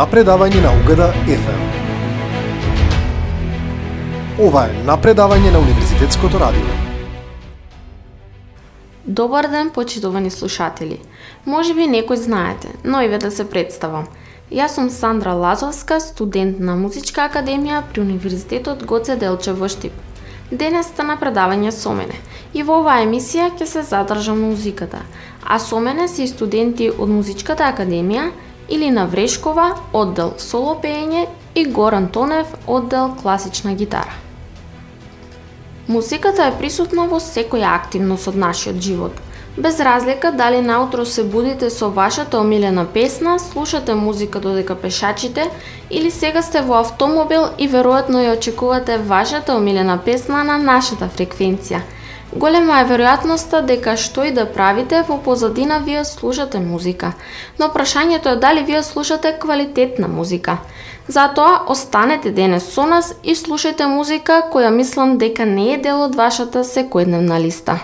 напредавање на Угада FM. Ова е напредавање на Универзитетското радио. Добар ден, почитувани слушатели. Може би некој знаете, но и да се представам. Јас сум Сандра Лазовска, студент на Музичка академија при Универзитетот Гоце Делчев во Штип. Денес сте на предавање со мене и во оваа емисија ќе се задржам на музиката, а со мене се и студенти од Музичката академија Илина Врешкова, оддел соло пеење и Горан Тонев, оддел класична гитара. Музиката е присутна во секоја активност од нашиот живот. Без разлика дали наутро се будите со вашата омилена песна, слушате музика додека пешачите или сега сте во автомобил и веројатно ја очекувате вашата омилена песна на нашата фреквенција – Голема е веројатноста дека што и да правите, во позадина вие слушате музика. Но прашањето е дали вие слушате квалитетна музика. Затоа останете денес со нас и слушајте музика која мислам дека не е дел од вашата секојдневна листа.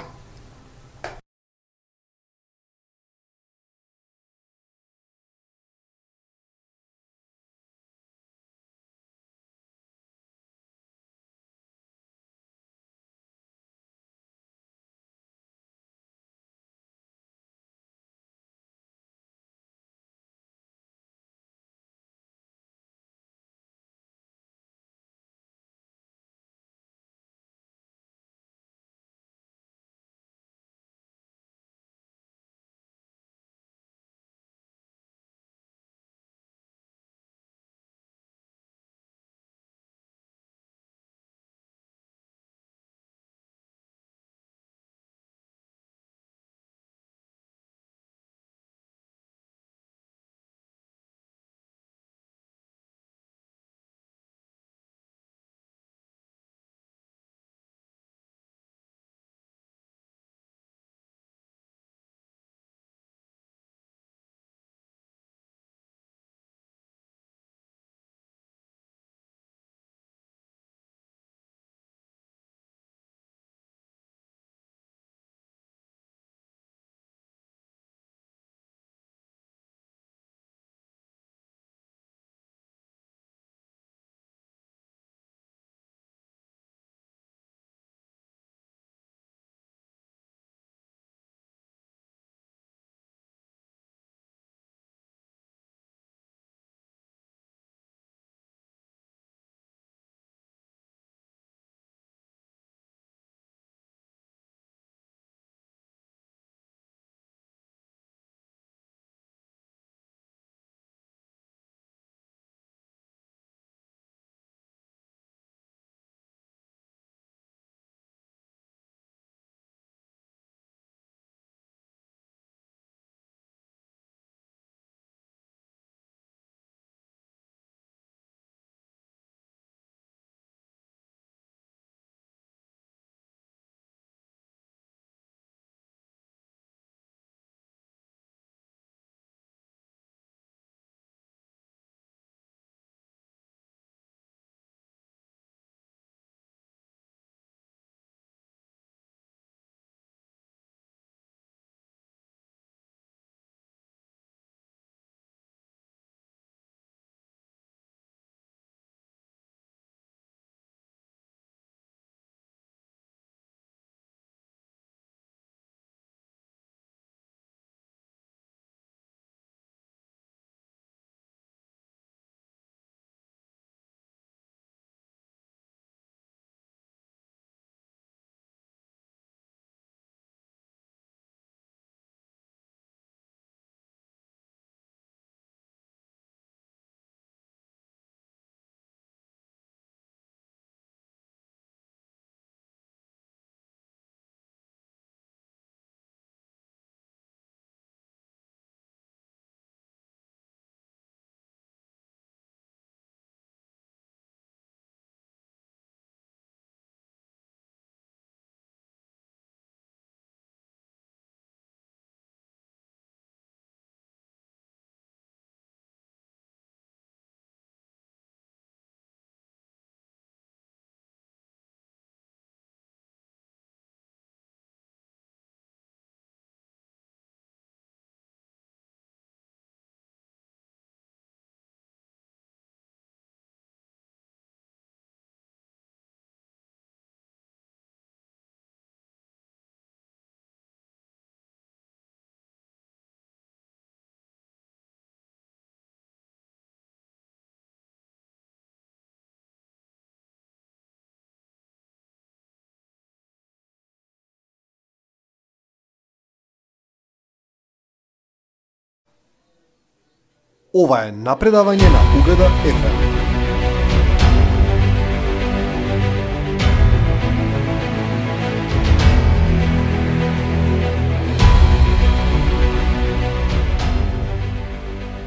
Ова е напредавање на Угада FM.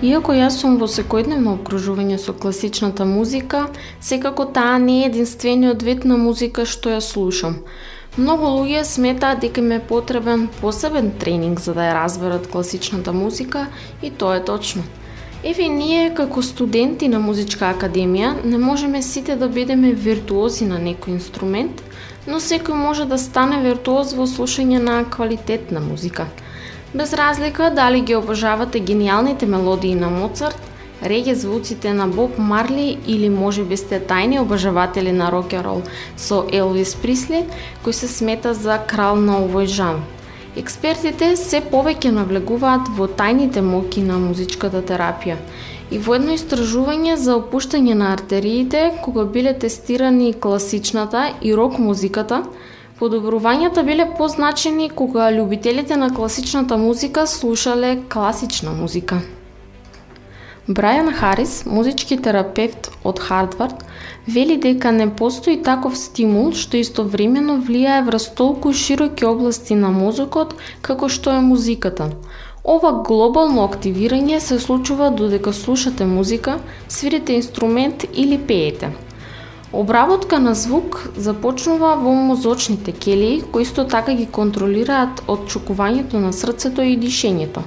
Иако јас сум во секојдневно обкружување со класичната музика, секако таа не е единствениот вид на музика што ја слушам. Многу луѓе сметаат дека им е потребен посебен тренинг за да ја разберат класичната музика и тоа е точно. Еве ние како студенти на музичка академија не можеме сите да бидеме виртуози на некој инструмент, но секој може да стане виртуоз во слушање на квалитетна музика – Без разлика дали ги обожавате гениалните мелодии на Моцарт, реге звуците на Боб Марли или може би сте тајни обожаватели на рок-н-рол со Елвис Присли, кој се смета за крал на овој жан. Експертите се повеќе навлегуваат во тајните моки на музичката терапија и во едно истражување за опуштање на артериите, кога биле тестирани класичната и рок музиката, Подобрувањата биле позначени кога љубителите на класичната музика слушале класична музика. Брајан Харис, музички терапевт од Хардвард, вели дека не постои таков стимул што истовремено влијае врз толку широки области на мозокот како што е музиката. Ова глобално активирање се случува додека слушате музика, свирите инструмент или пеете – Обработка на звук започнува во мозочните келии, кои исто така ги контролираат отчукувањето на срцето и дишењето.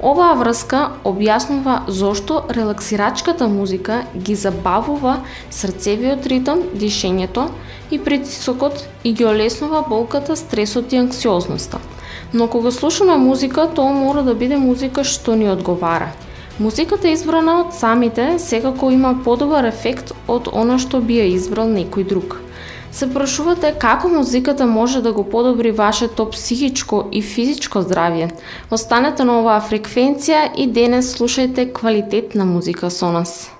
Оваа врска објаснува зошто релаксирачката музика ги забавува срцевиот ритм, дишењето и притисокот и ги олеснува болката, стресот и анксиозноста. Но кога слушаме музика, тоа мора да биде музика што ни одговара – Музиката избрана од самите секако има подобар ефект од она што би ја избрал некој друг. Се прашувате како музиката може да го подобри вашето психичко и физичко здравје. Останете на оваа фреквенција и денес слушајте квалитетна музика со нас.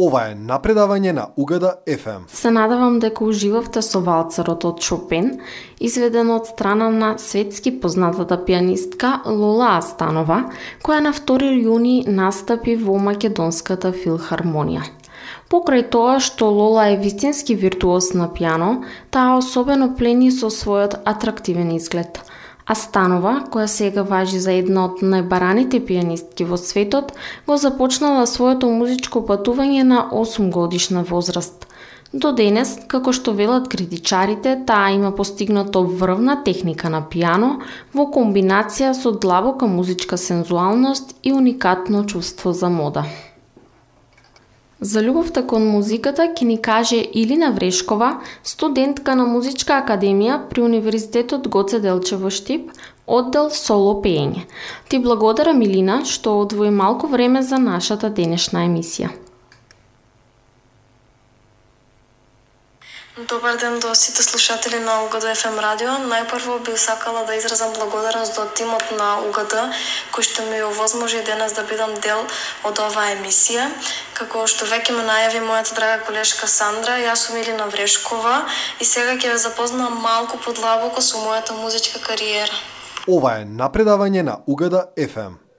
Ова е напредавање на Угада FM. Се надавам дека уживавте со валцерот од Шопен, изведен од страна на светски познатата пианистка Лола Астанова, која на 2 јуни настапи во Македонската филхармонија. Покрај тоа што Лола е вистински виртуоз на пиано, таа особено плени со својот атрактивен изглед – Астанова, која сега важи за една од најбараните пианистки во светот, го започнала своето музичко патување на 8 годишна возраст. До денес, како што велат критичарите, таа има постигнато врвна техника на пиано во комбинација со длабока музичка сензуалност и уникатно чувство за мода. За љубовта кон музиката ќе ни каже Илина Врешкова, студентка на Музичка академија при Универзитетот Гоце Делчево Штип, оддел соло пеење. Ти благодарам Илина што одвои малку време за нашата денешна емисија. Добар ден до сите слушатели на УГД FM радио. Најпрво би сакала да изразам благодарност до тимот на УГД кој што ми овозможи денес да бидам дел од оваа емисија. Како што веќе ме најави мојата драга колешка Сандра, јас сум Илина Врешкова и сега ќе ве запознам малку подлабоко со мојата музичка кариера. Ова е напредавање на УГД FM.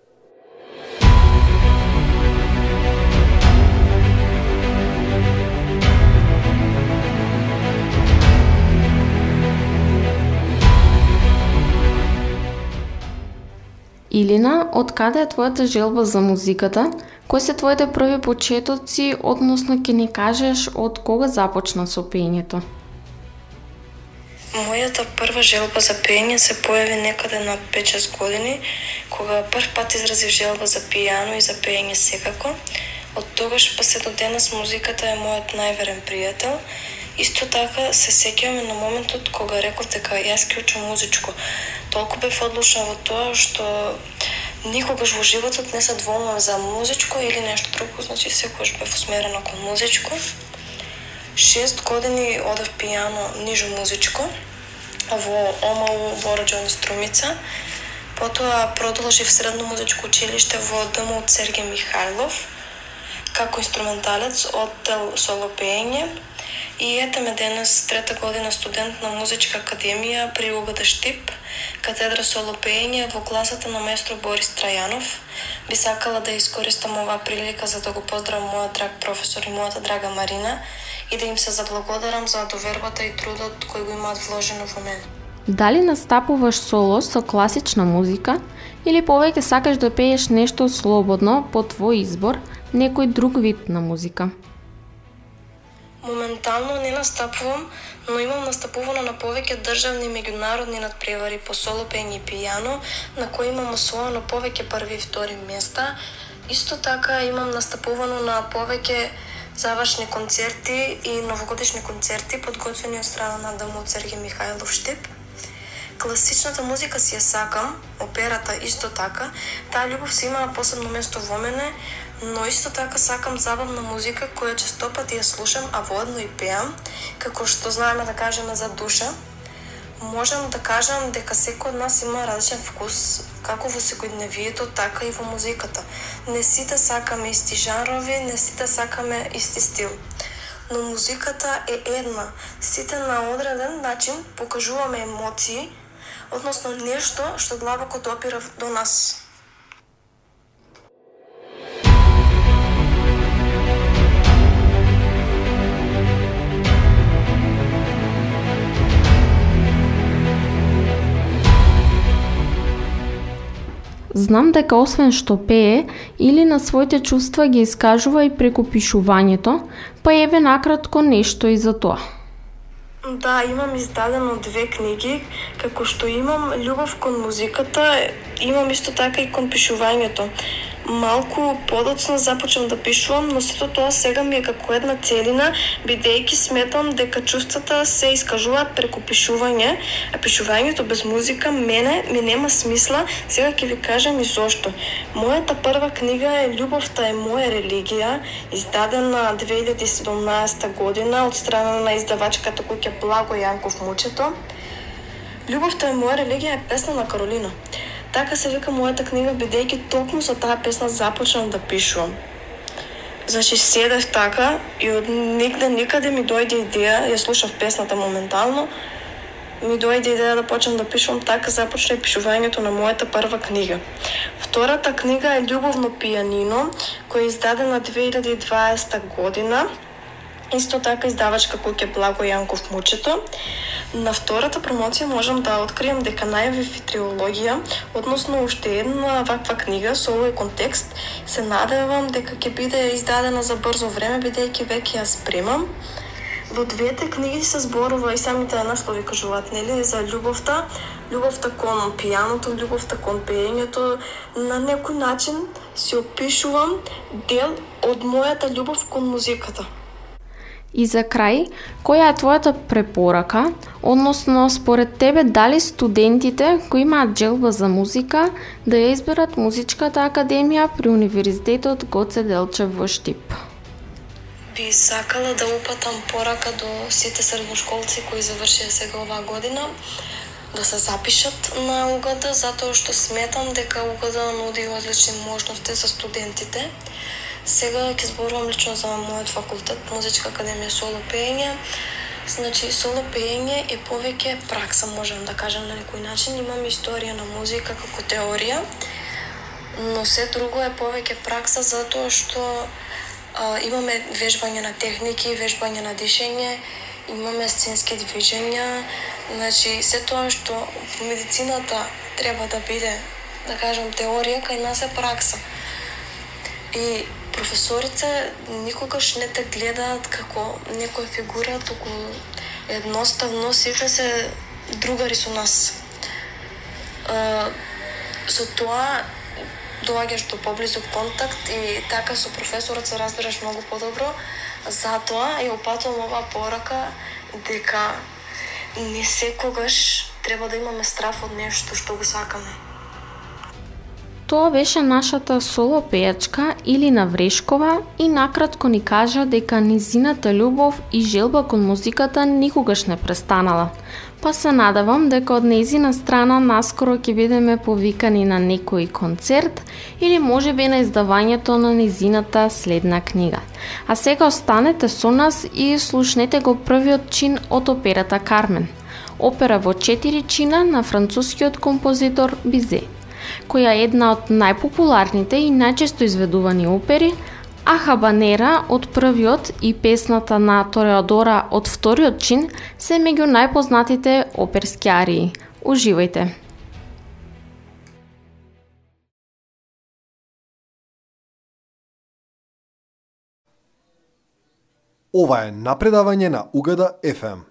Илина, од каде е твојата желба за музиката? Кои се твоите први почетоци, односно ќе ни кажеш од кога започна со пењето? Мојата прва желба за пење се појави некаде на 5-6 години, кога прв пат изразив желба за пијано и за пење секако. Од тогаш па се до денес музиката е мојот најверен пријател Исто така се сеќавам на моментот кога реков дека јас ќе учам музичко. Толку бев одлучна во тоа што никогаш во животот не се двомам за музичко или нешто друго, значи секогаш бев усмерена кон музичко. Шест години одев пијано нижо музичко во ОМАУ во Роджони Струмица. Потоа продолжив средно музичко училиште во ДМУ Сергеј Михајлов како инструменталец од соло пеење И ете ме денес, трета година студент на Музичка академија при УГД Штип, катедра со лопење во класата на местро Борис Трајанов. Би сакала да искористам оваа прилика за да го поздравам мојот драг професор и мојата драга Марина и да им се заблагодарам за довербата и трудот кој го имаат вложено во мене. Дали настапуваш соло со класична музика или повеќе сакаш да пееш нешто слободно по твој избор, некој друг вид на музика? Моментално не настапувам, но имам настапувано на повеќе државни и меѓународни надпревари по соло пење и пијано, на кои имам освоено повеќе први и втори места. Исто така имам настапувано на повеќе завршни концерти и новогодишни концерти подготвени од страна на Дамот Сергеј Михајлов Штип. Класичната музика си ја сакам, операта исто така, таа љубов си има посебно место во мене, но исто така сакам забавна музика која честопати ја слушам, а воедно и пеам, како што знаеме да кажеме за душа. Можам да кажам дека секој од нас има различен вкус, како во секојдневието, така и во музиката. Не сите да сакаме исти жанрови, не сите да сакаме исти стил. Но музиката е една. Сите на одреден начин покажуваме емоции, односно нешто што длабоко допира до нас. Знам дека освен што пее, или на своите чувства ги искажува и преку пишувањето, па еве накратко нешто и за тоа. Да, имам издадено две книги, како што имам љубов кон музиката, имам исто така и кон пишувањето малку подоцна започнам да пишувам, но сето тоа сега ми е како една целина, бидејќи сметам дека чувствата се искажуваат преку пишување, а пишувањето без музика мене ми нема смисла, сега ќе ви кажам и зошто. Мојата прва книга е Љубовта е моја религија, издадена 2017 година од страна на издавачката која Благо Јанков Мучето. Љубовта е моја религија е песна на Каролина. Така се вика мојата книга, бидејќи токму со таа песна започнав да пишувам. Значи седев така и од негде никаде ми дојде идеја, ја слушав песната моментално, ми дојде идеја да почнам да пишувам, така започна и пишувањето на мојата прва книга. Втората книга е Љубовно пијанино, која е издадена 2020 година Исто така издавачка куќа Благо Јанков Мучето. На втората промоција можам да откријам дека најави фитриологија, односно уште една ваква книга со овој контекст. Се надевам дека ќе биде издадена за брзо време, бидејќи веќе ја спремам. Во двете книги се зборува и самите наслови кажуваат, нели, за љубовта, љубовта кон пијаното, љубовта кон пеењето. На некој начин се опишувам дел од мојата љубов кон музиката. И за крај, која е твојата препорака, односно според тебе дали студентите кои имаат желба за музика да ја изберат музичката академија при Универзитетот Гоце Делчев во Штип? Би сакала да упатам порака до сите средношколци кои завршија сега оваа година да се запишат на УГД затоа што сметам дека УГД нуди одлични можности за студентите Сега ќе зборувам лично за мојот факултет, Музичка академија соло пеење. Значи, соло пеење е повеќе пракса, можам да кажам на некој начин. Имам историја на музика како теорија, но се друго е повеќе пракса затоа што а, имаме вежбање на техники, вежбање на дишење, имаме сценски движења, значи се тоа што во медицината треба да биде, да кажам, теорија, кај нас е пракса. И професорите никогаш не те гледаат како некоја фигура, туку едноставно сите се другари со нас. Со тоа доаѓаш до поблизок контакт и така со професорот се разбираш многу подобро. Затоа ја опатувам оваа порака дека не секогаш треба да имаме страф од нешто што го сакаме. Тоа беше нашата соло пејачка или Врешкова и накратко ни кажа дека низината љубов и желба кон музиката никогаш не престанала. Па се надавам дека од незина страна наскоро ќе бидеме повикани на некој концерт или може би на издавањето на незината следна книга. А сега останете со нас и слушнете го првиот чин од операта Кармен. Опера во четири чина на францускиот композитор Бизе која е една од најпопуларните и најчесто изведувани опери, а Хабанера од првиот и песната на Тореадора од вториот чин се меѓу најпознатите оперски арии. Уживајте! Ова е напредавање на Угада FM.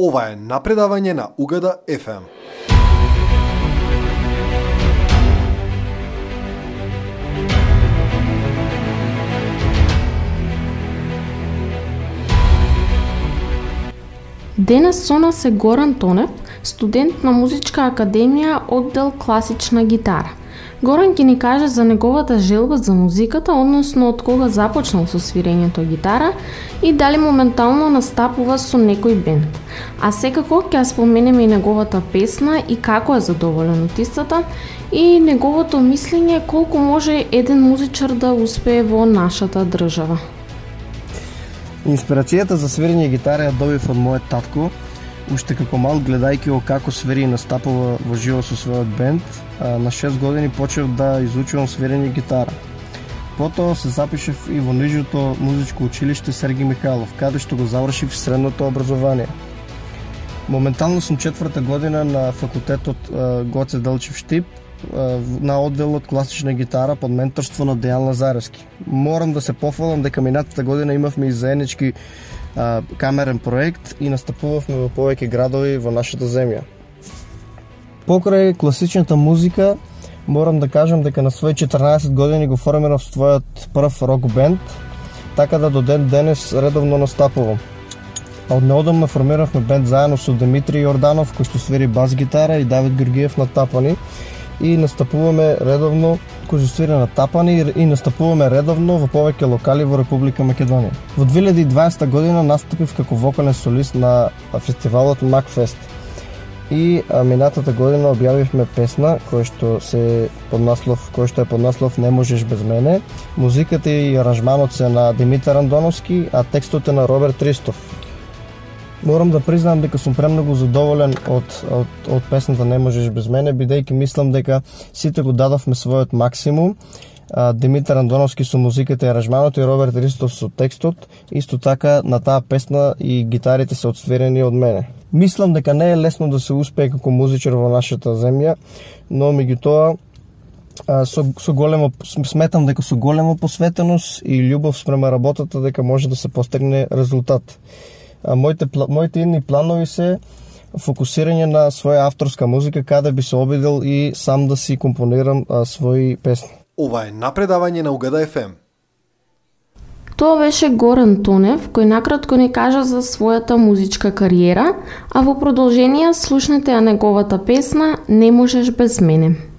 Ова е напредавање на Угада FM. Денес со нас е Горан Тонев, студент на Музичка академија оддел класична гитара. Горан ќе ни каже за неговата желба за музиката, односно од кога започнал со свирењето гитара и дали моментално настапува со некој бенд. А секако ќе ја споменеме и неговата песна и како е задоволен од истата и неговото мислење колку може еден музичар да успее во нашата држава. Инспирацијата за свирење гитара ја добив од мојот татко, уште како мал гледајќи го како свири и настапува во живо со својот бенд, на 6 години почев да изучувам свирење гитара. Потоа се запишев и во нижото музичко училиште Серги Михайлов, каде што го завршив средното образование. Моментално сум четврта година на факултетот Гоце Делчев Штип, на одделот класична гитара под менторство на Дејан Лазаревски. Морам да се пофалам дека минатата година имавме и заеднички камерен проект и настапувавме во повеќе градови во нашата земја. Покрај класичната музика, морам да кажам дека на своји 14 години го формирав својот прв рок бенд, така да до ден денес редовно настапувам. А од неодамна формиравме бенд заедно со Димитри Јорданов, кој што свири бас гитара и Давид Георгиев на тапани и настапуваме редовно кој на тапани и настапуваме редовно во повеќе локали во Република Македонија. Во 2020 година настапив како вокален солист на фестивалот Макфест и минатата година објавивме песна која што се под наслов која што е под наслов Не можеш без мене. Музиката и аранжманот се на Димитар Андоновски, а текстот е на Роберт Ристов. Морам да признам дека сум премногу задоволен од, од, од песната Не можеш без мене, бидејќи мислам дека сите го дадовме својот максимум. Димитар Андоновски со музиката и аранжманот и Роберт Ристов со текстот. Исто така на таа песна и гитарите се одсверени од мене. Мислам дека не е лесно да се успее како музичар во нашата земја, но меѓутоа со, со големо сметам дека со голема посветеност и љубов спрема работата дека може да се постигне резултат. А, моите моите идни планови се фокусирање на своја авторска музика каде би се обидел и сам да си компонирам а, своји песни. Ова е напредавање на Угада FM. Тоа беше Горан Тонев, кој накратко ни кажа за својата музичка кариера, а во продолжение слушнете ја неговата песна Не можеш без мене.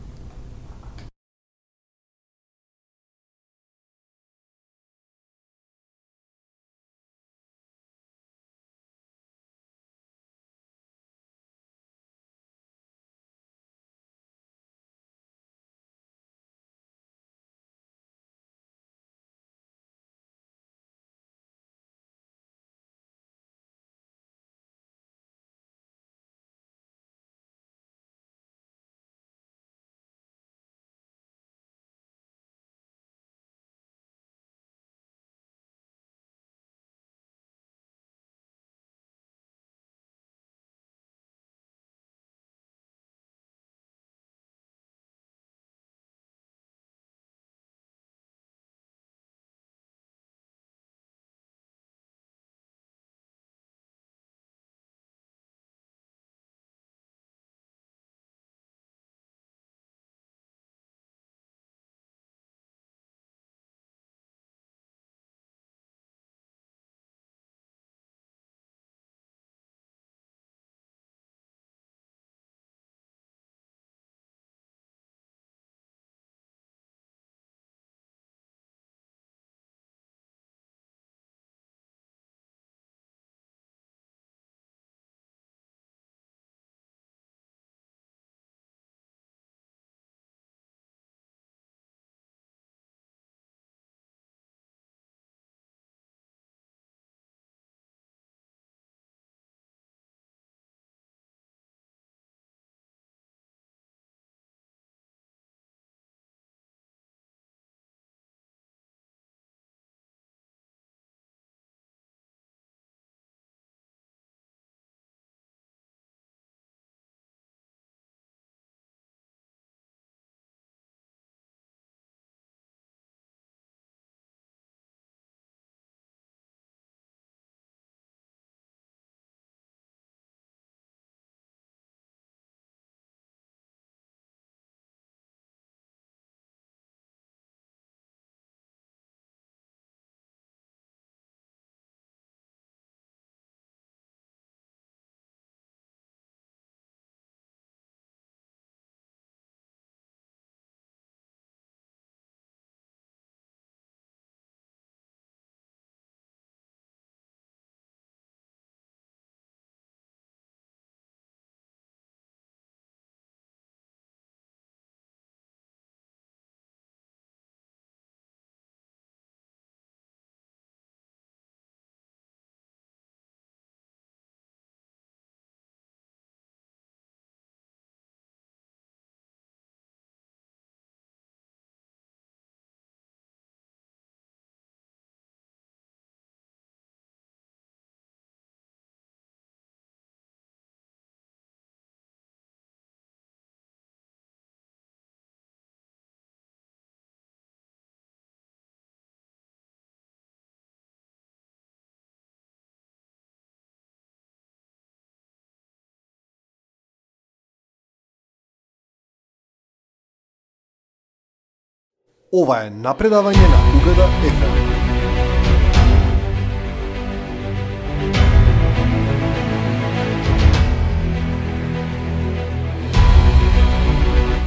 Ова е напредавање на Угада FM.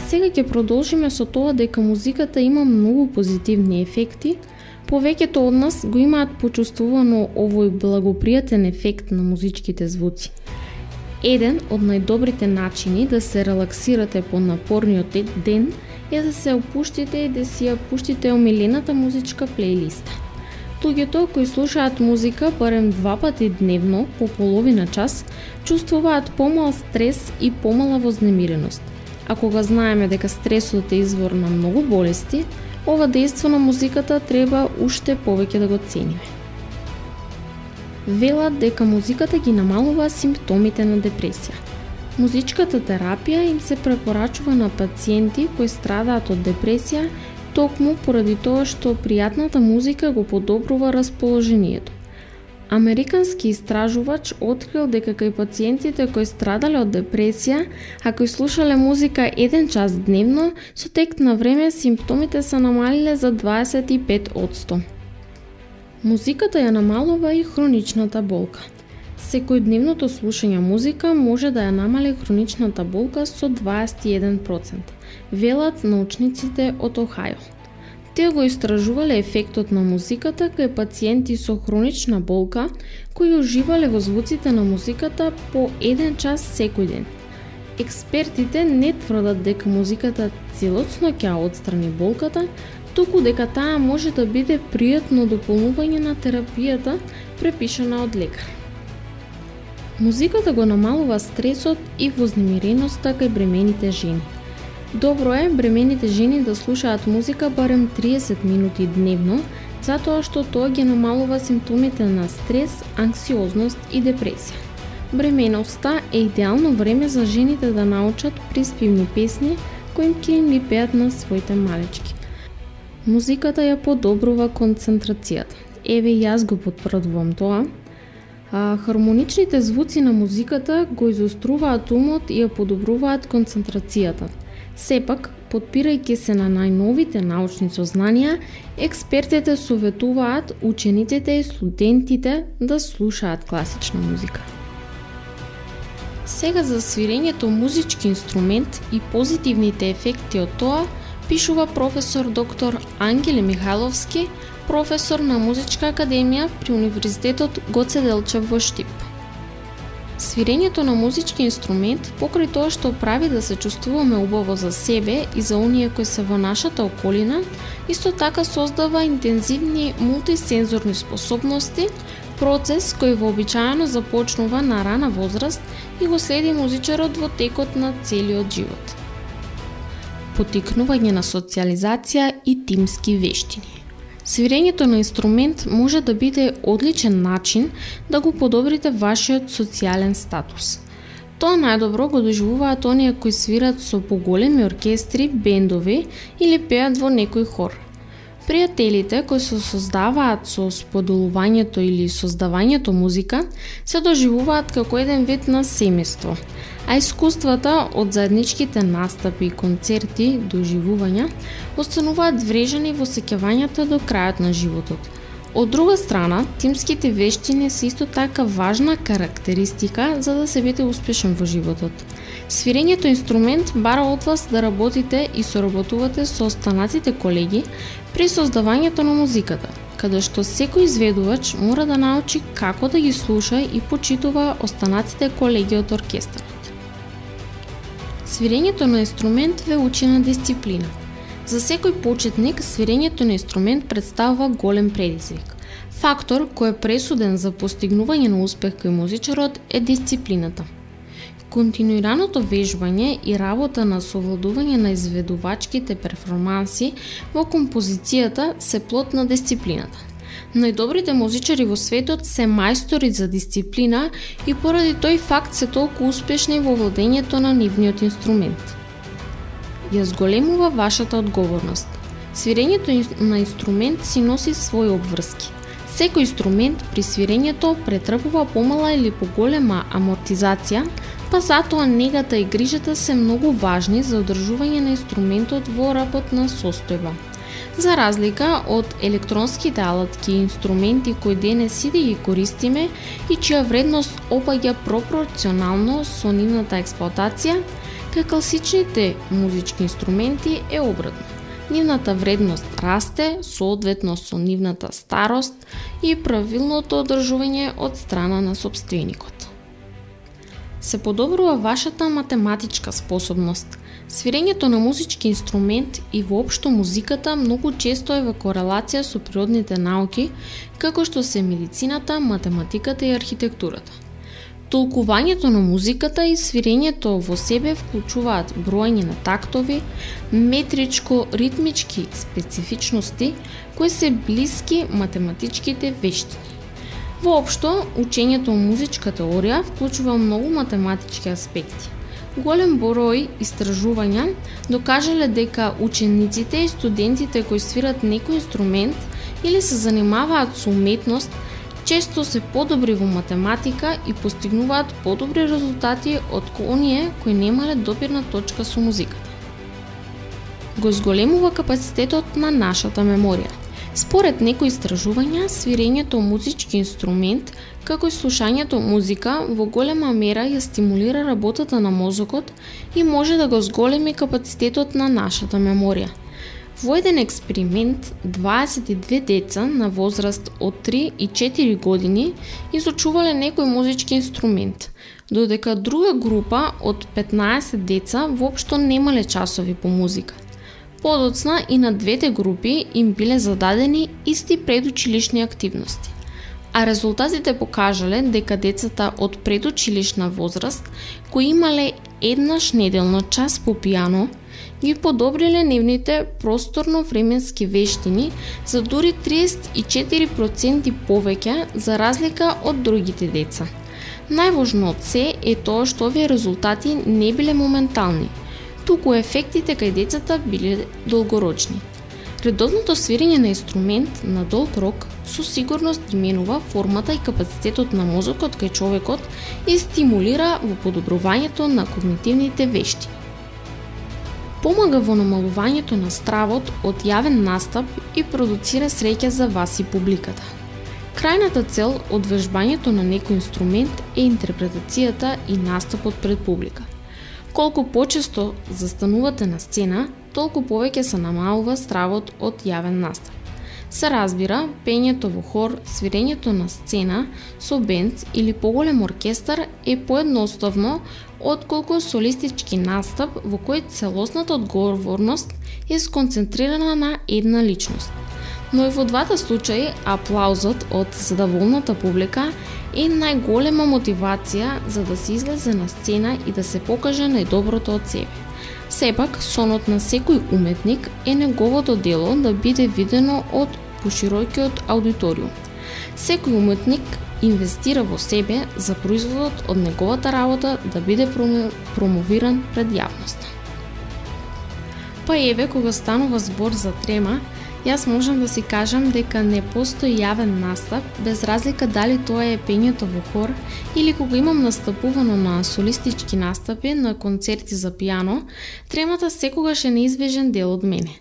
Сега ќе продолжиме со тоа дека музиката има многу позитивни ефекти, повеќето од нас го имаат почувствувано овој благопријатен ефект на музичките звуци. Еден од најдобрите начини да се релаксирате по напорниот ден е да се опуштите и да си ја пуштите омилената музичка плейлиста. Луѓето кои слушаат музика барем два пати дневно по половина час, чувствуваат помал стрес и помала вознемиреност – А кога знаеме дека стресот е извор на многу болести, ова дејство на музиката треба уште повеќе да го цениме. Велат дека музиката ги намалува симптомите на депресија. Музичката терапија им се препорачува на пациенти кои страдаат од депресија токму поради тоа што пријатната музика го подобрува расположението. Американски истражувач открил дека кај пациентите кои страдале од депресија, ако и слушале музика еден час дневно, со тек на време симптомите се намалиле за 25%. Музиката ја намалува и хроничната болка. Секојдневното слушање музика може да ја намали хроничната болка со 21%, велат научниците од Охајо. Тие го истражувале ефектот на музиката кај пациенти со хронична болка кои уживале во звуците на музиката по еден час секој ден. Експертите не тврдат дека музиката целосно ќе отстрани болката, туку дека таа може да биде пријатно дополнување на терапијата препишана од лекар. Музиката го намалува стресот и вознемиреността кај бремените жени. Добро е бремените жени да слушаат музика барем 30 минути дневно, затоа што тоа ги намалува симптомите на стрес, анксиозност и депресија. Бременоста е идеално време за жените да научат приспивни песни кои ќе им ги пеат на своите малечки. Музиката ја подобрува концентрацијата. Еве јас го потврдувам тоа. А, хармоничните звуци на музиката го изоструваат умот и ја подобруваат концентрацијата. Сепак, подпирајќи се на најновите научни сознанија, експертите советуваат учениците и студентите да слушаат класична музика. Сега за свирењето музички инструмент и позитивните ефекти од тоа, пишува професор доктор Ангеле Михайловски, професор на Музичка академија при Универзитетот Гоце Делчев во Штип. Свирењето на музички инструмент, покрај тоа што прави да се чувствуваме убаво за себе и за оние кои се во нашата околина, исто така создава интензивни мултисензорни способности, процес кој вообичаено започнува на рана возраст и го следи музичарот во текот на целиот живот. Потикнување на социализација и тимски вештини. Свирењето на инструмент може да биде одличен начин да го подобрите вашиот социјален статус. Тоа најдобро го доживуваат оние кои свират со поголеми оркестри, бендови или пеат во некој хор. Пријателите кои се создаваат со споделувањето или создавањето музика се доживуваат како еден вид на семејство – а искуствата од заедничките настапи и концерти, доживувања, остануваат врежани во сеќавањата до крајот на животот. Од друга страна, тимските вештини се исто така важна карактеристика за да се биде успешен во животот. Свирењето инструмент бара од вас да работите и соработувате со останатите колеги при создавањето на музиката, каде што секој изведувач мора да научи како да ги слуша и почитува останатите колеги од оркестарот. Свирењето на инструмент ве учи на дисциплина. За секој почетник, свирењето на инструмент представува голем предизвик. Фактор кој е пресуден за постигнување на успех кај музичарот е дисциплината. Континуираното вежбање и работа на совладување на изведувачките перформанси во композицијата се плод на дисциплината. Најдобрите музичари во светот се мајстори за дисциплина и поради тој факт се толку успешни во владењето на нивниот инструмент. Ја зголемува вашата одговорност. Свирењето на инструмент си носи своји обврски. Секој инструмент при свирењето претрпува помала или поголема амортизација, па затоа негата и грижата се многу важни за одржување на инструментот во работна состојба. За разлика од електронските алатки и инструменти кои денес сите ги користиме и чија вредност опаѓа пропорционално со нивната експлоатација, кај класичните музички инструменти е обратно. Нивната вредност расте соодветно со нивната старост и правилното одржување од страна на собственикот. Се подобрува вашата математичка способност – Свирењето на музички инструмент и воопшто музиката многу често е во корелација со природните науки, како што се медицината, математиката и архитектурата. Толкувањето на музиката и свирењето во себе вклучуваат броење на тактови, метричко-ритмички специфичности кои се блиски математичките вештини. Воопшто, учењето музичка теорија вклучува многу математички аспекти голем број истражувања докажале дека учениците и студентите кои свират некој инструмент или се занимаваат со уметност, често се подобри во математика и постигнуваат подобри резултати од оние кои немале допирна точка со музиката. Го зголемува капацитетот на нашата меморија – Според некои истражувања, свирењето музички инструмент, како и слушањето музика, во голема мера ја стимулира работата на мозокот и може да го зголеми капацитетот на нашата меморија. Во еден експеримент, 22 деца на возраст од 3 и 4 години изучувале некој музички инструмент, додека друга група од 15 деца воопшто немале часови по музика. Подоцна и на двете групи им биле зададени исти предучилишни активности. А резултатите покажале дека децата од предучилишна возраст, кои имале еднаш неделно час по пијано, ги подобриле нивните просторно-временски вештини за дури 34% повеќе за разлика од другите деца. Најважно од се е тоа што овие резултати не биле моментални – туку ефектите кај децата биле долгорочни. Редовното свирење на инструмент на долг рок со сигурност ги формата и капацитетот на мозокот кај човекот и стимулира во подобрувањето на когнитивните вешти. Помага во намалувањето на стравот од јавен настап и продуцира среќа за вас и публиката. Крајната цел од вежбањето на некој инструмент е интерпретацијата и настапот пред публика – Колку почесто застанувате на сцена, толку повеќе се намалува стравот од јавен настап. Се разбира, пењето во хор, свирењето на сцена со бенд или поголем оркестар е поедноставно отколку солистички настап во кој целосната одговорност е сконцентрирана на една личност. Но и во двата случаи аплаузот од задоволната публика е најголема мотивација за да се излезе на сцена и да се покаже најдоброто од себе. Сепак, сонот на секој уметник е неговото дело да биде видено од поширокиот аудиториум. Секој уметник инвестира во себе за производот од неговата работа да биде промовиран пред јавноста. Па еве кога станува збор за трема, Јас можам да си кажам дека не постои јавен настап, без разлика дали тоа е пењето во хор или кога имам настапувано на солистички настапи на концерти за пијано, тремата секогаш е неизбежен дел од мене.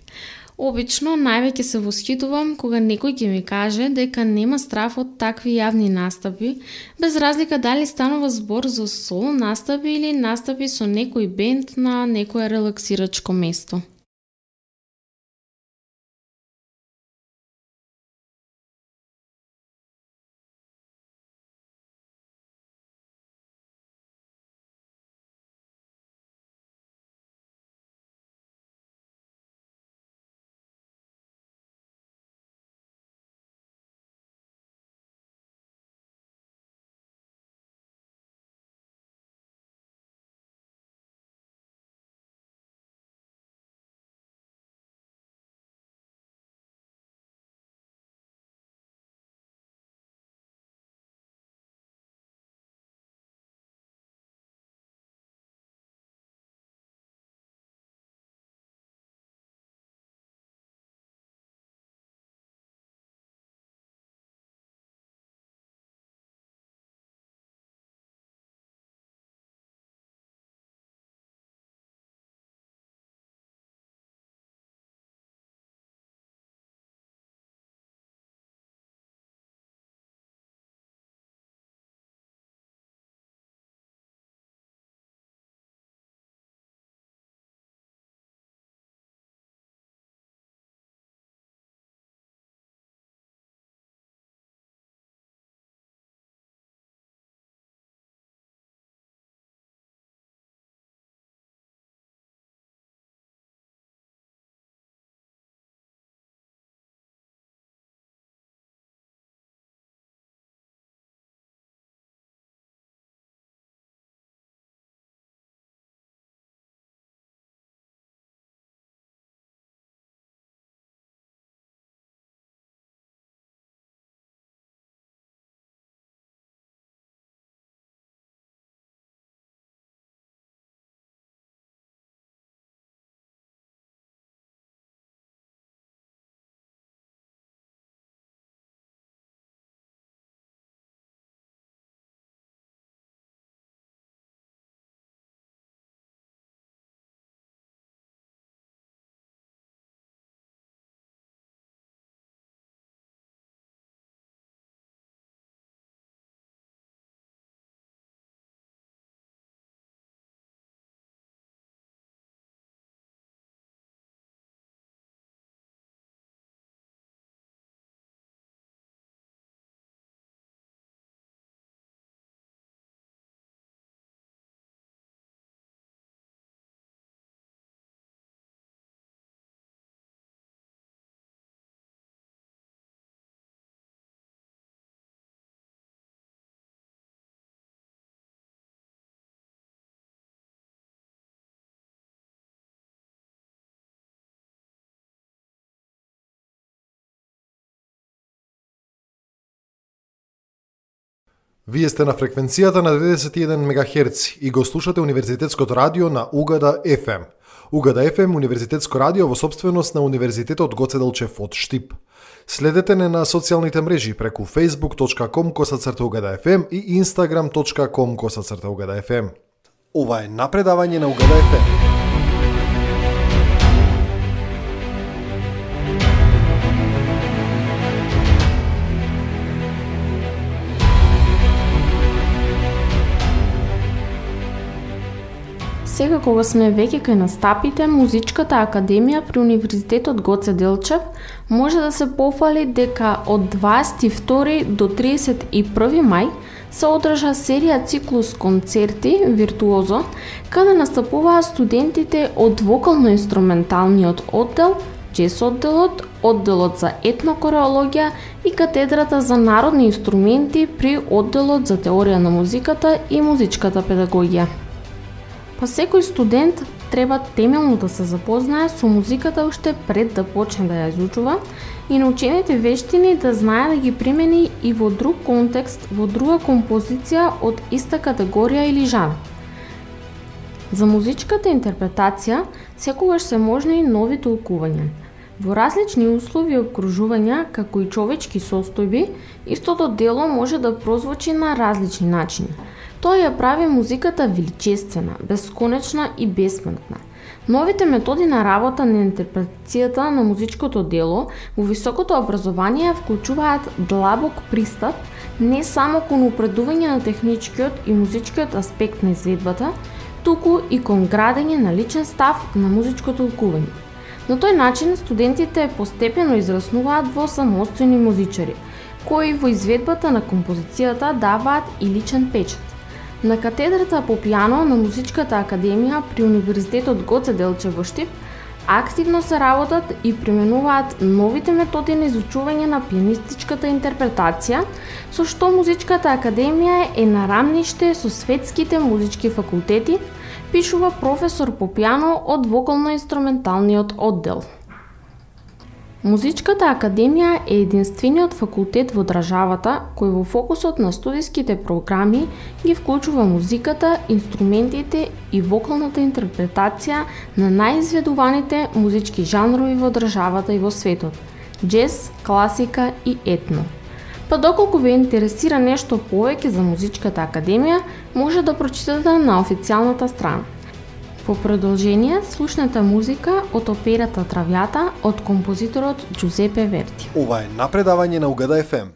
Обично највеќе се восхитувам кога некој ќе ми каже дека нема страф од такви јавни настапи, без разлика дали станува збор за соло настапи или настапи со некој бенд на некое релаксирачко место. Вие сте на фреквенцијата на 91 МГц и го слушате Универзитетското радио на Угада FM. Угада FM Универзитетско радио во собственост на Универзитетот Гоце Делчев од Штип. Следете не на социјалните мрежи преку facebook.com косацрта Угада FM и instagram.com косацрта Угада FM. Ова е напредавање на Угада FM. Сега кога сме веќе кај настапите, Музичката академија при Универзитетот Гоце Делчев може да се пофали дека од 22 до 31 мај се одржа серија циклус концерти виртуозо, каде настапуваа студентите од вокално-инструменталниот оддел, джес одделот, одделот за етнокореологија и катедрата за народни инструменти при одделот за теорија на музиката и музичката педагогија. Па секој студент треба темелно да се запознае со музиката уште пред да почне да ја изучува и научените вештини да знае да ги примени и во друг контекст, во друга композиција од иста категорија или жанр. За музичката интерпретација секогаш се можни и нови толкувања. Во различни услови и окружувања, како и човечки состојби, истото дело може да прозвучи на различни начини – Тоа ја прави музиката величествена, бесконечна и бесмртна. Новите методи на работа на интерпретацијата на музичкото дело во високото образование вклучуваат длабок пристап не само кон упредување на техничкиот и музичкиот аспект на изведбата, туку и кон градење на личен став на музичко толкување. На тој начин студентите постепено израснуваат во самостојни музичари, кои во изведбата на композицијата даваат и личен печат. На катедрата по пијано на Музичката академија при Универзитетот Гоце Делче во Штип активно се работат и применуваат новите методи на изучување на пианистичката интерпретација, со што Музичката академија е на рамниште со светските музички факултети, пишува професор по пијано од вокално-инструменталниот оддел. Музичката академија е единствениот факултет во државата кој во фокусот на студиските програми ги вклучува музиката, инструментите и вокалната интерпретација на најизведуваните музички жанрови во државата и во светот – джез, класика и етно. Па доколку ве интересира нешто повеќе за Музичката академија, може да прочитате на официјалната страна. Во продолжение слушната музика од операта Травјата од композиторот Джузепе Верди. Ова е напредавање на Угада FM.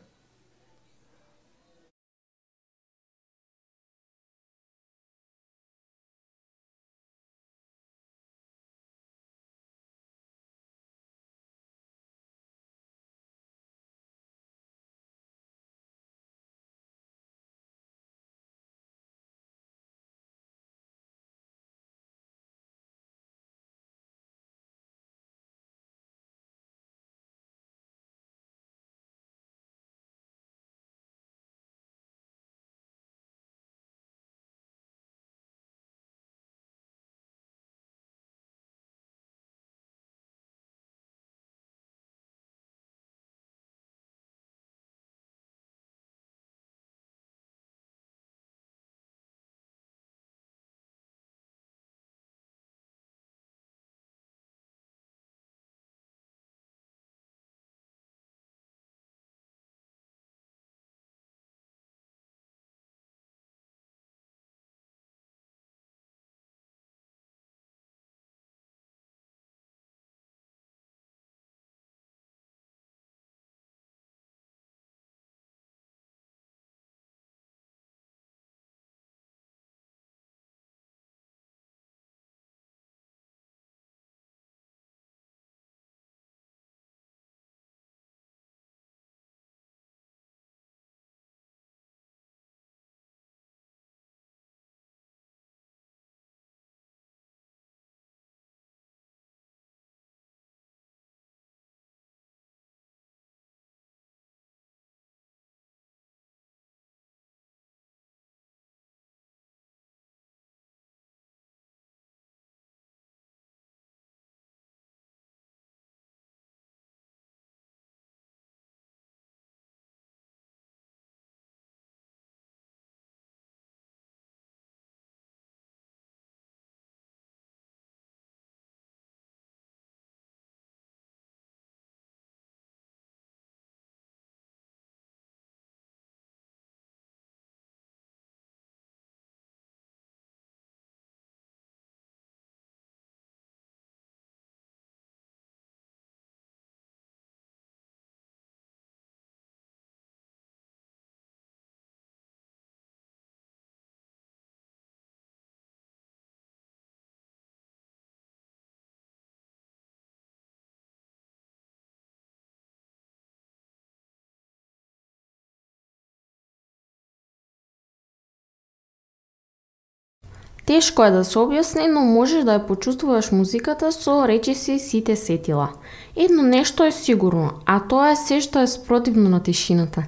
Тешко е да се објасни, но можеш да ја почувствуваш музиката со речиси сите сетила. Едно нешто е сигурно, а тоа е се што е спротивно на тишината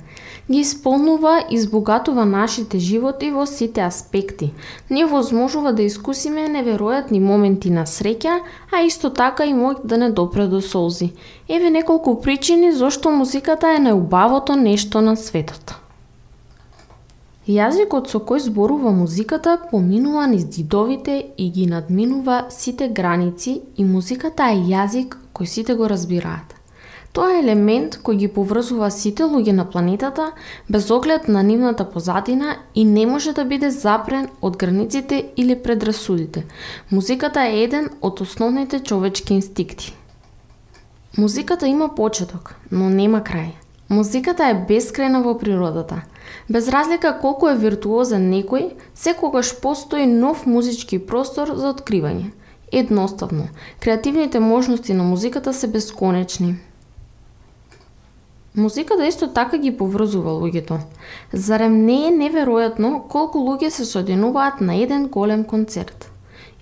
ги исполнува и избогатува нашите животи во сите аспекти. Не возможува да искусиме неверојатни моменти на среќа, а исто така и мој да не допре до солзи. Еве неколку причини зошто музиката е најубавото нешто на светот. Јазикот со кој зборува музиката поминува низ дидовите и ги надминува сите граници и музиката е јазик кој сите го разбираат. Тоа е елемент кој ги поврзува сите луѓе на планетата без оглед на нивната позадина и не може да биде запрен од границите или предрасудите. Музиката е еден од основните човечки инстинкти. Музиката има почеток, но нема крај. Музиката е бескрајна во природата. Без разлика колку е виртуозен некој, секогаш постои нов музички простор за откривање. Едноставно, креативните можности на музиката се бесконечни. Музиката исто така ги поврзува луѓето. Зарем не е неверојатно колку луѓе се соединуваат на еден голем концерт?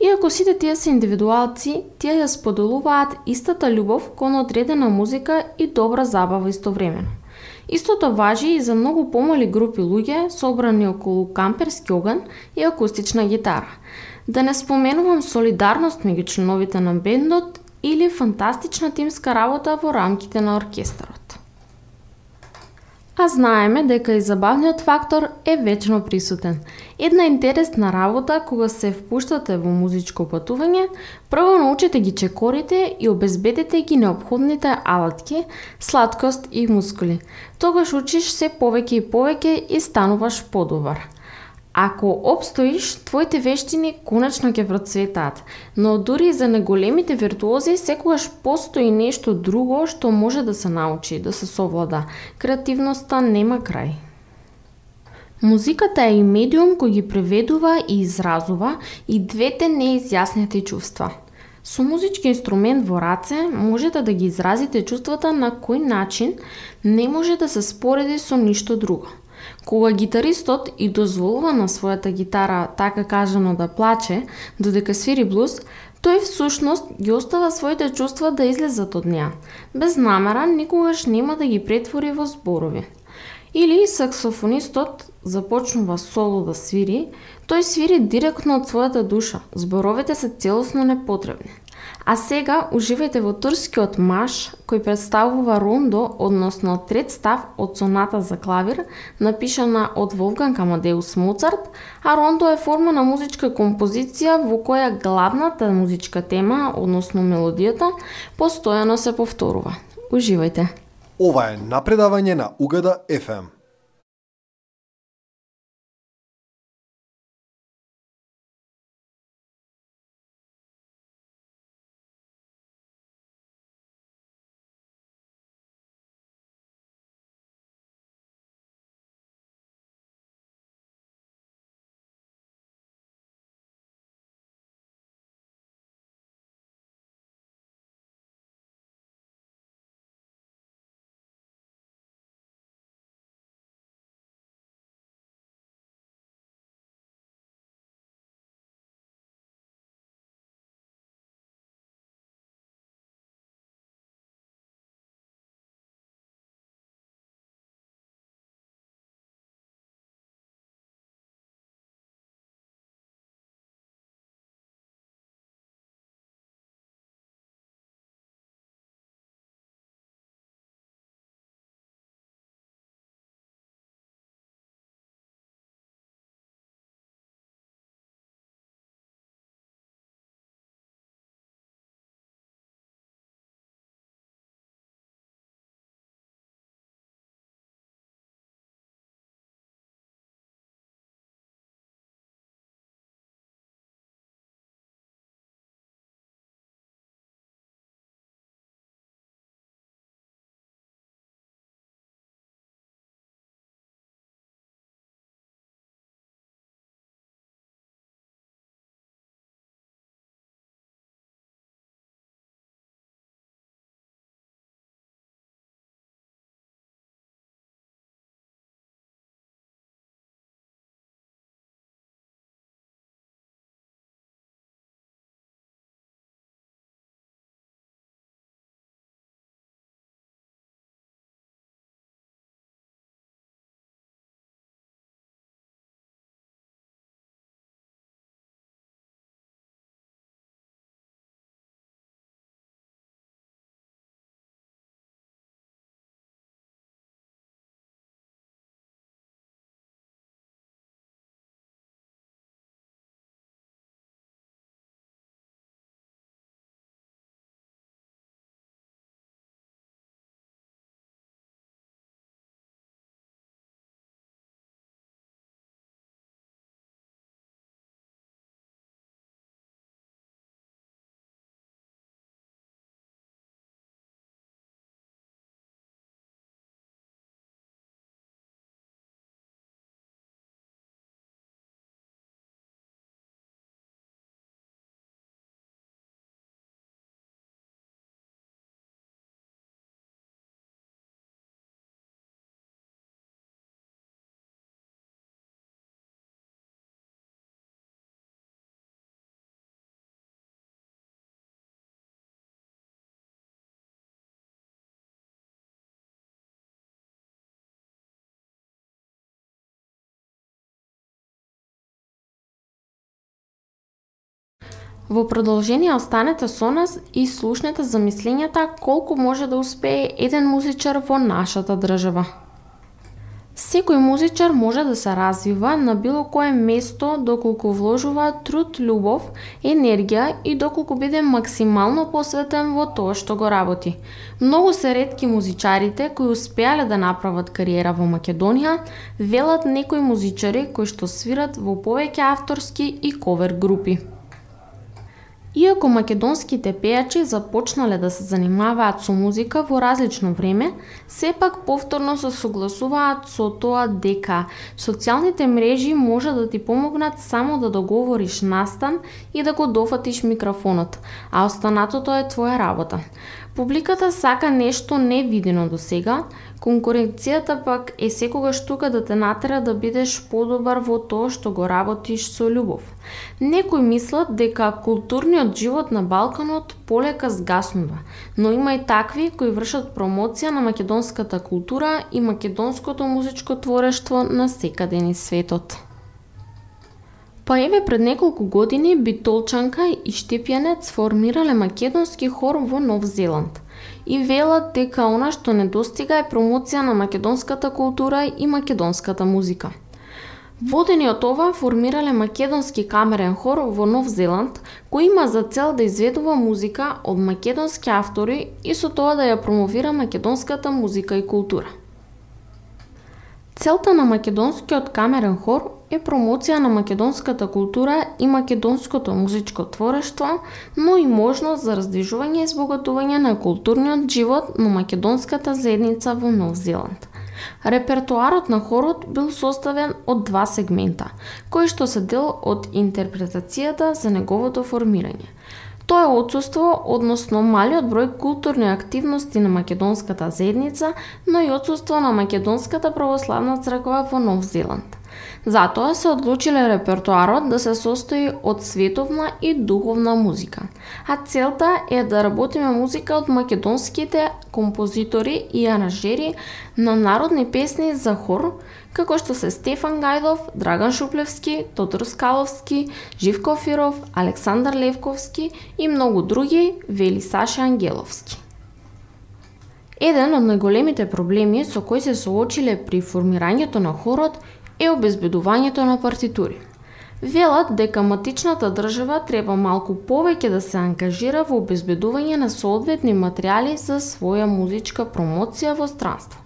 Иако сите тие се индивидуалци, тие ја споделуваат истата љубов кон одредена музика и добра забава истовремено. Истото важи и за многу помали групи луѓе собрани околу камперски оган и акустична гитара. Да не споменувам солидарност меѓу членовите на бендот или фантастична тимска работа во рамките на оркестарот а знаеме дека и забавниот фактор е вечно присутен. Една интересна работа кога се впуштате во музичко патување, прво научите ги чекорите и обезбедете ги необходните алатки, сладкост и мускули. Тогаш учиш се повеќе и повеќе и стануваш подобар. Ако обстоиш, твоите вештини конечно ќе процветаат, но дури за неголемите виртуози секогаш постои нешто друго што може да се научи, да се совлада. Креативноста нема крај. Музиката е и медиум кој ги преведува и изразува и двете неизјаснети чувства. Со музички инструмент во раце можете да ги изразите чувствата на кој начин не може да се спореди со ништо друго. Кога гитаристот и дозволува на својата гитара, така кажано, да плаче, додека свири блуз, тој всушност ги остава своите чувства да излезат од неа. Без намера никогаш нема да ги претвори во зборови. Или саксофонистот започнува соло да свири, тој свири директно од својата душа. Зборовите се целосно непотребни. А сега уживајте во турскиот маш кој представува рондо, односно трет став од соната за клавир, напишана од Волган Камадеус Моцарт, а рондо е форма на музичка композиција во која главната музичка тема, односно мелодијата, постојано се повторува. Уживајте! Ова е напредавање на Угада FM. Во продолжение останете со нас и слушнете замислењата колку може да успее еден музичар во нашата држава. Секој музичар може да се развива на било кое место доколку вложува труд, љубов, енергија и доколку биде максимално посветен во тоа што го работи. Многу се ретки музичарите кои успеале да направат кариера во Македонија, велат некои музичари кои што свират во повеќе авторски и ковер групи. Иако македонските пејачи започнале да се занимаваат со музика во различно време, сепак повторно се согласуваат со тоа дека социјалните мрежи може да ти помогнат само да договориш настан и да го дофатиш микрофонот, а останатото е твоја работа. Публиката сака нешто невидено до сега, конкуренцијата пак е секогаш тука да те натера да бидеш подобар во тоа што го работиш со љубов. Некои мислат дека културниот живот на Балканот полека згаснува, но има и такви кои вршат промоција на македонската култура и македонското музичко творештво на секаден светот. Па еве пред неколку години Битолчанка и Штепјанец формирале македонски хор во Нов Зеланд и велат дека она што недостига е промоција на македонската култура и македонската музика. Водени од ова формирале македонски камерен хор во Нов Зеланд, кој има за цел да изведува музика од македонски автори и со тоа да ја промовира македонската музика и култура. Целта на македонскиот камерен хор е промоција на македонската култура и македонското музичко творештво, но и можност за раздвижување и збогатување на културниот живот на македонската заедница во Нов Зеланд. Репертуарот на хорот бил составен од два сегмента, кои што се дел од интерпретацијата за неговото формирање. Тоа е одсуство односно малиот број културни активности на македонската заедница, но и одсуство на македонската православна црква во Нов Зеланд. Затоа се одлучиле репертуарот да се состои од световна и духовна музика. А целта е да работиме музика од македонските композитори и аранжери на народни песни за хор, како што се Стефан Гајдов, Драган Шуплевски, Тодор Скаловски, Живко Фиров, Александар Левковски и многу други, вели Саша Ангеловски. Еден од најголемите проблеми со кои се соочиле при формирањето на хорот е обезбедувањето на партитури. Велат дека матичната држава треба малку повеќе да се ангажира во обезбедување на соодветни материјали за своја музичка промоција во странство.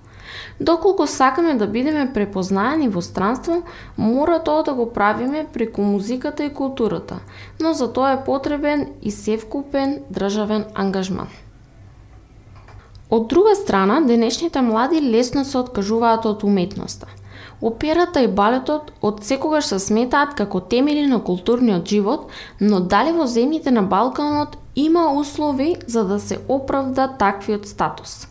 Доколку сакаме да бидеме препознаени во странство, мора тоа да го правиме преку музиката и културата, но за тоа е потребен и севкупен државен ангажман. Од друга страна, денешните млади лесно се откажуваат од уметноста – Операта и балетот од секогаш се сметаат како темели на културниот живот, но дали во земјите на Балканот има услови за да се оправда таквиот статус?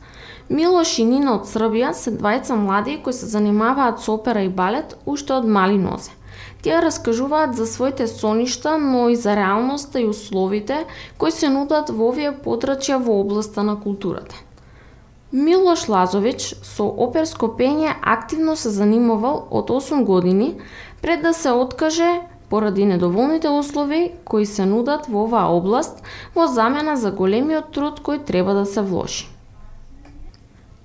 Милош и Нина од Србија се двајца млади кои се занимаваат со опера и балет уште од мали нозе. Тие раскажуваат за своите соништа, но и за реалноста и условите кои се нудат во овие подрачја во областа на културата. Милош Лазович со оперско пење активно се занимавал од 8 години пред да се откаже поради недоволните услови кои се нудат во оваа област во замена за големиот труд кој треба да се вложи.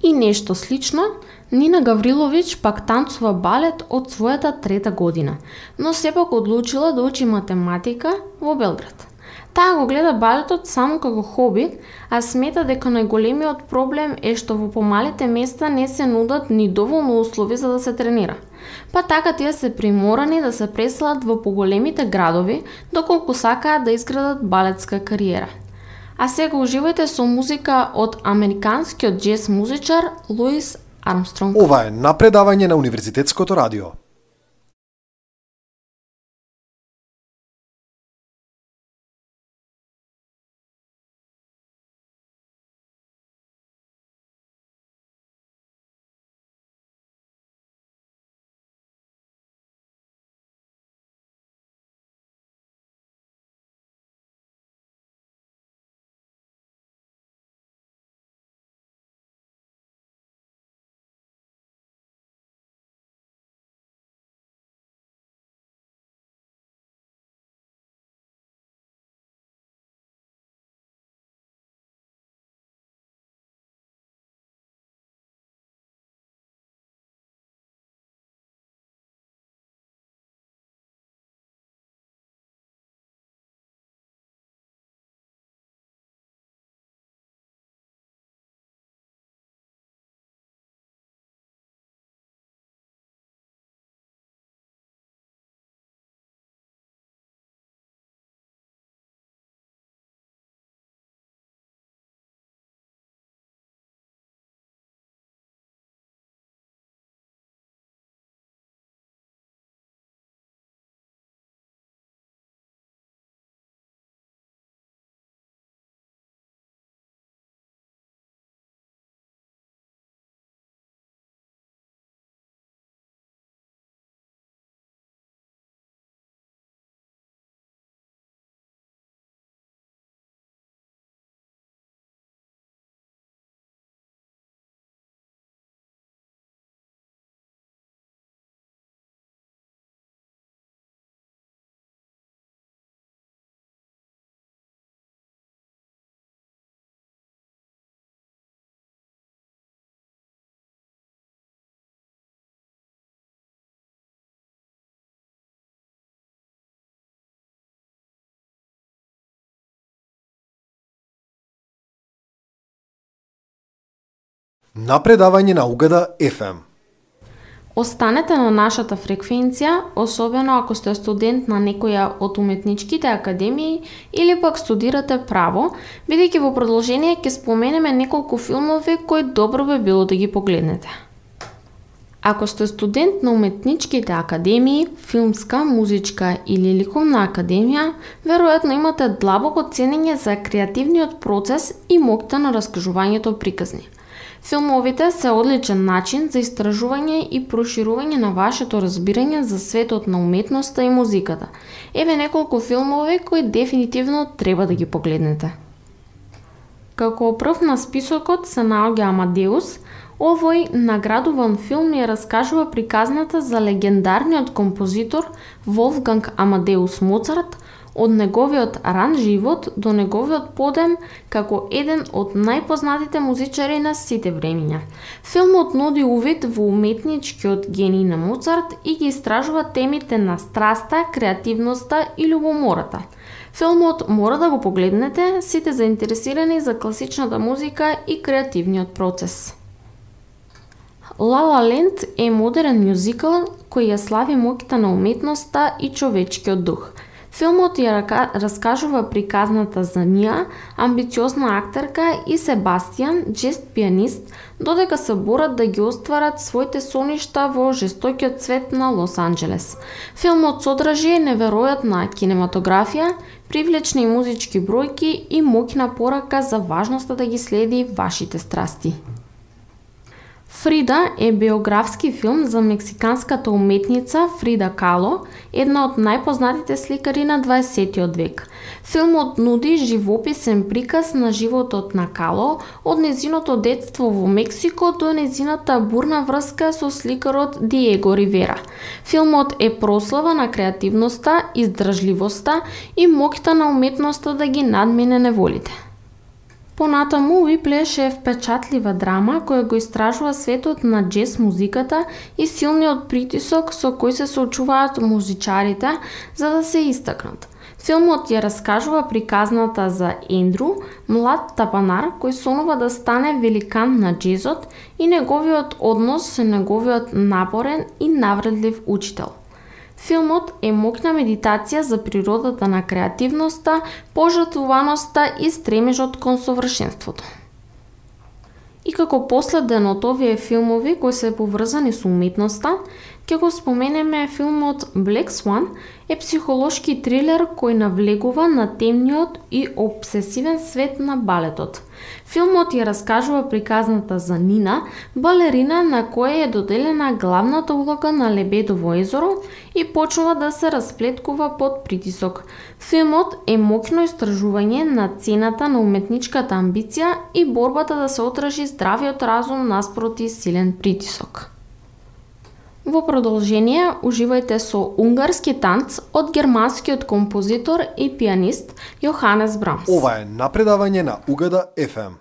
И нешто слично, Нина Гаврилович пак танцува балет од својата трета година, но сепак одлучила да учи математика во Белград. Таа го гледа балетот само како хоби, а смета дека најголемиот проблем е што во помалите места не се нудат ни доволно услови за да се тренира. Па така тие се приморани да се преселат во поголемите градови, доколку сакаат да изградат балетска кариера. А сега уживајте со музика од американскиот джез музичар Луис Армстронг. Ова е напредавање на Универзитетското радио. На предавање на Угада FM. Останете на нашата фреквенција, особено ако сте студент на некоја од уметничките академии или пак студирате право, бидејќи во продолжение ќе споменеме неколку филмови кои добро би било да ги погледнете. Ако сте студент на уметничките академии, филмска, музичка или ликовна академија, веројатно имате длабоко ценење за креативниот процес и мокта на раскажувањето приказни – Филмовите се одличен начин за истражување и проширување на вашето разбирање за светот на уметноста и музиката. Еве неколку филмови кои дефинитивно треба да ги погледнете. Како прв на списокот се наоѓа Амадеус, овој наградуван филм ја раскажува приказната за легендарниот композитор Волфганг Амадеус Моцарт, од неговиот ран живот до неговиот подем како еден од најпознатите музичари на сите времиња. Филмот нуди увид во уметничкиот гений на Моцарт и ги истражува темите на страста, креативноста и љубомората. Филмот мора да го погледнете сите заинтересирани за класичната музика и креативниот процес. La La Land е модерен мюзикл кој ја слави моќта на уметноста и човечкиот дух – Филмот ја раскажува приказната за Мија, амбициозна актерка и Себастијан, джест пианист, додека се борат да ги остварат своите соништа во жестокиот свет на Лос Анджелес. Филмот содржи неверојатна кинематографија, привлечни музички бројки и моќна порака за важноста да ги следи вашите страсти. Фрида е биографски филм за мексиканската уметница Фрида Кало, една од најпознатите сликари на 20 век. Филмот нуди живописен приказ на животот на Кало од незиното детство во Мексико до незината бурна врска со сликарот Диего Ривера. Филмот е прослава на креативноста, издржливоста и моќта на уметноста да ги надмине неволите. Понатаму Уиплеш е впечатлива драма која го истражува светот на джез музиката и силниот притисок со кој се соочуваат музичарите за да се истакнат. Филмот ја раскажува приказната за Ендру, млад тапанар кој сонува да стане великан на джезот и неговиот однос со неговиот напорен и навредлив учител – Филмот е мокна медитација за природата на креативноста, пожртвуваноста и стремежот кон совршенството. И како последен од овие филмови кои се поврзани со уметноста, ќе го споменеме филмот Black Swan, е психолошки трилер кој навлегува на темниот и обсесивен свет на балетот. Филмот ја раскажува приказната за Нина, балерина на која е доделена главната улога на Лебедово езеро и почнува да се расплеткува под притисок. Филмот е мокно истражување на цената на уметничката амбиција и борбата да се отражи здравиот разум наспроти силен притисок. Во продолжение, уживајте со унгарски танц од германскиот композитор и пианист Јоханес Брамс. Ова е напредавање на Угада FM.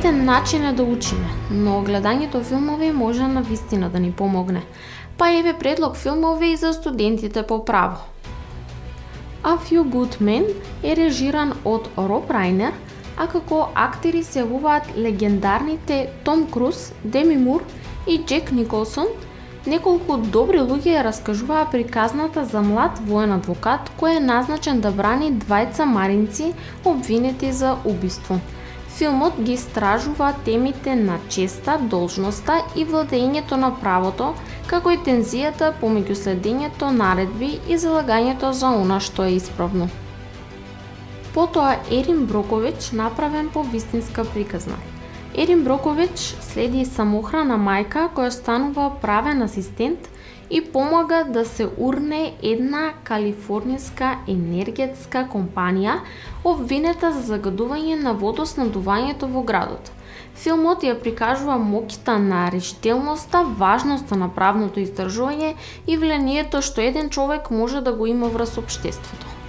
Еден начин е да учиме, но гледањето филмови може на вистина да ни помогне. Па еве предлог филмови и за студентите по право. A Few Good Men е режиран од Роб Райнер, а како актери се јавуваат легендарните Том Круз, Деми Мур и Джек Николсон – Неколку добри луѓе ја раскажуваа приказната за млад воен адвокат кој е назначен да брани двајца маринци обвинети за убиство. Филмот ги истражува темите на честа, должноста и владењето на правото, како и тензијата помеѓу следењето наредби и залагањето за она што е исправно. Потоа Ерин Брокович направен по вистинска приказна. Ерин Брокович следи самохрана мајка која станува правен асистент и помага да се урне една калифорнијска енергетска компанија обвинета за загадување на водоснадувањето во градот. Филмот ја прикажува моќта на решителноста, важноста на правното издржување и влијанието што еден човек може да го има врз општеството.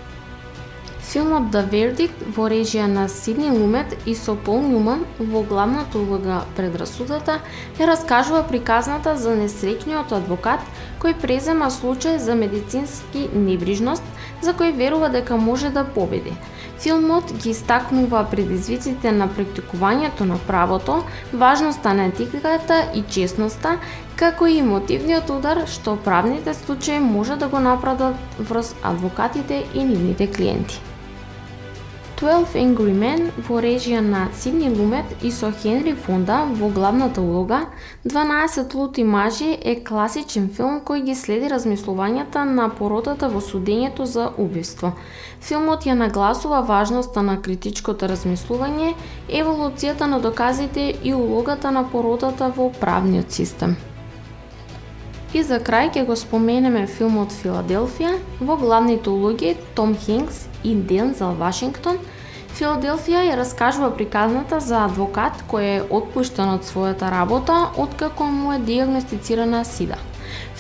Филмот The Verdict во режија на Сидни Лумет и со Пол Нјуман во главната улога предрасудата ја раскажува приказната за несреќниот адвокат кој презема случај за медицински небрижност за кој верува дека може да победи. Филмот ги истакнува предизвиците на практикувањето на правото, важноста на етиката и честноста, како и мотивниот удар што правните случаи може да го направат врз адвокатите и нивните клиенти. 12 Angry Men во режија на Сидни Лумет и со Хенри Фонда во главната улога, 12 лути мажи е класичен филм кој ги следи размислувањата на породата во судењето за убиство. Филмот ја нагласува важноста на критичкото размислување, еволуцијата на доказите и улогата на породата во правниот систем. И за крај ќе го споменеме филмот Филаделфија во главните улоги Том Хинкс и Дензел Вашингтон, Филаделфија ја раскажува приказната за адвокат кој е отпуштен од својата работа откако му е диагностицирана СИДА.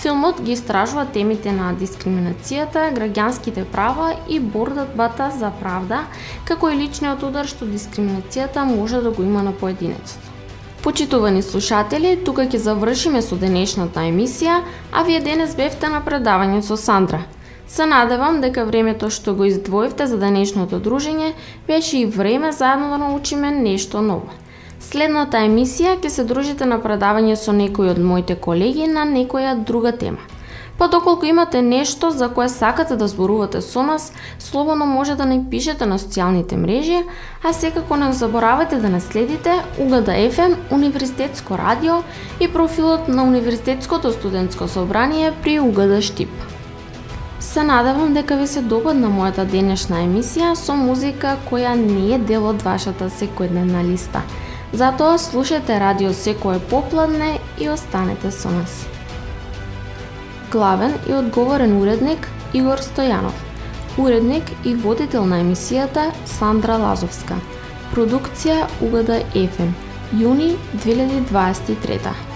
Филмот ги истражува темите на дискриминацијата, граѓанските права и борбата за правда, како и личниот удар што дискриминацијата може да го има на поединецот. Почитувани слушатели, тука ќе завршиме со денешната емисија, а вие денес бевте на предавање со Сандра – Се надевам дека времето што го издвоивте за денешното дружење беше и време заедно да научиме нешто ново. Следната емисија ќе се дружите на предавање со некој од моите колеги на некоја друга тема. Па доколку имате нешто за кое сакате да зборувате со нас, слободно може да не пишете на социјалните мрежи, а секако не заборавате да не следите Угада FM, Универзитетско радио и профилот на Универзитетското студентско собрание при Угада Штип. Се надевам дека ви се допадна мојата денешна емисија со музика која не е дел од вашата секојдневна листа. Затоа слушате радио секое попладне и останете со нас. Главен и одговорен уредник Игор Стојанов. Уредник и водител на емисијата Сандра Лазовска. Продукција Угада ефем. Јуни 2023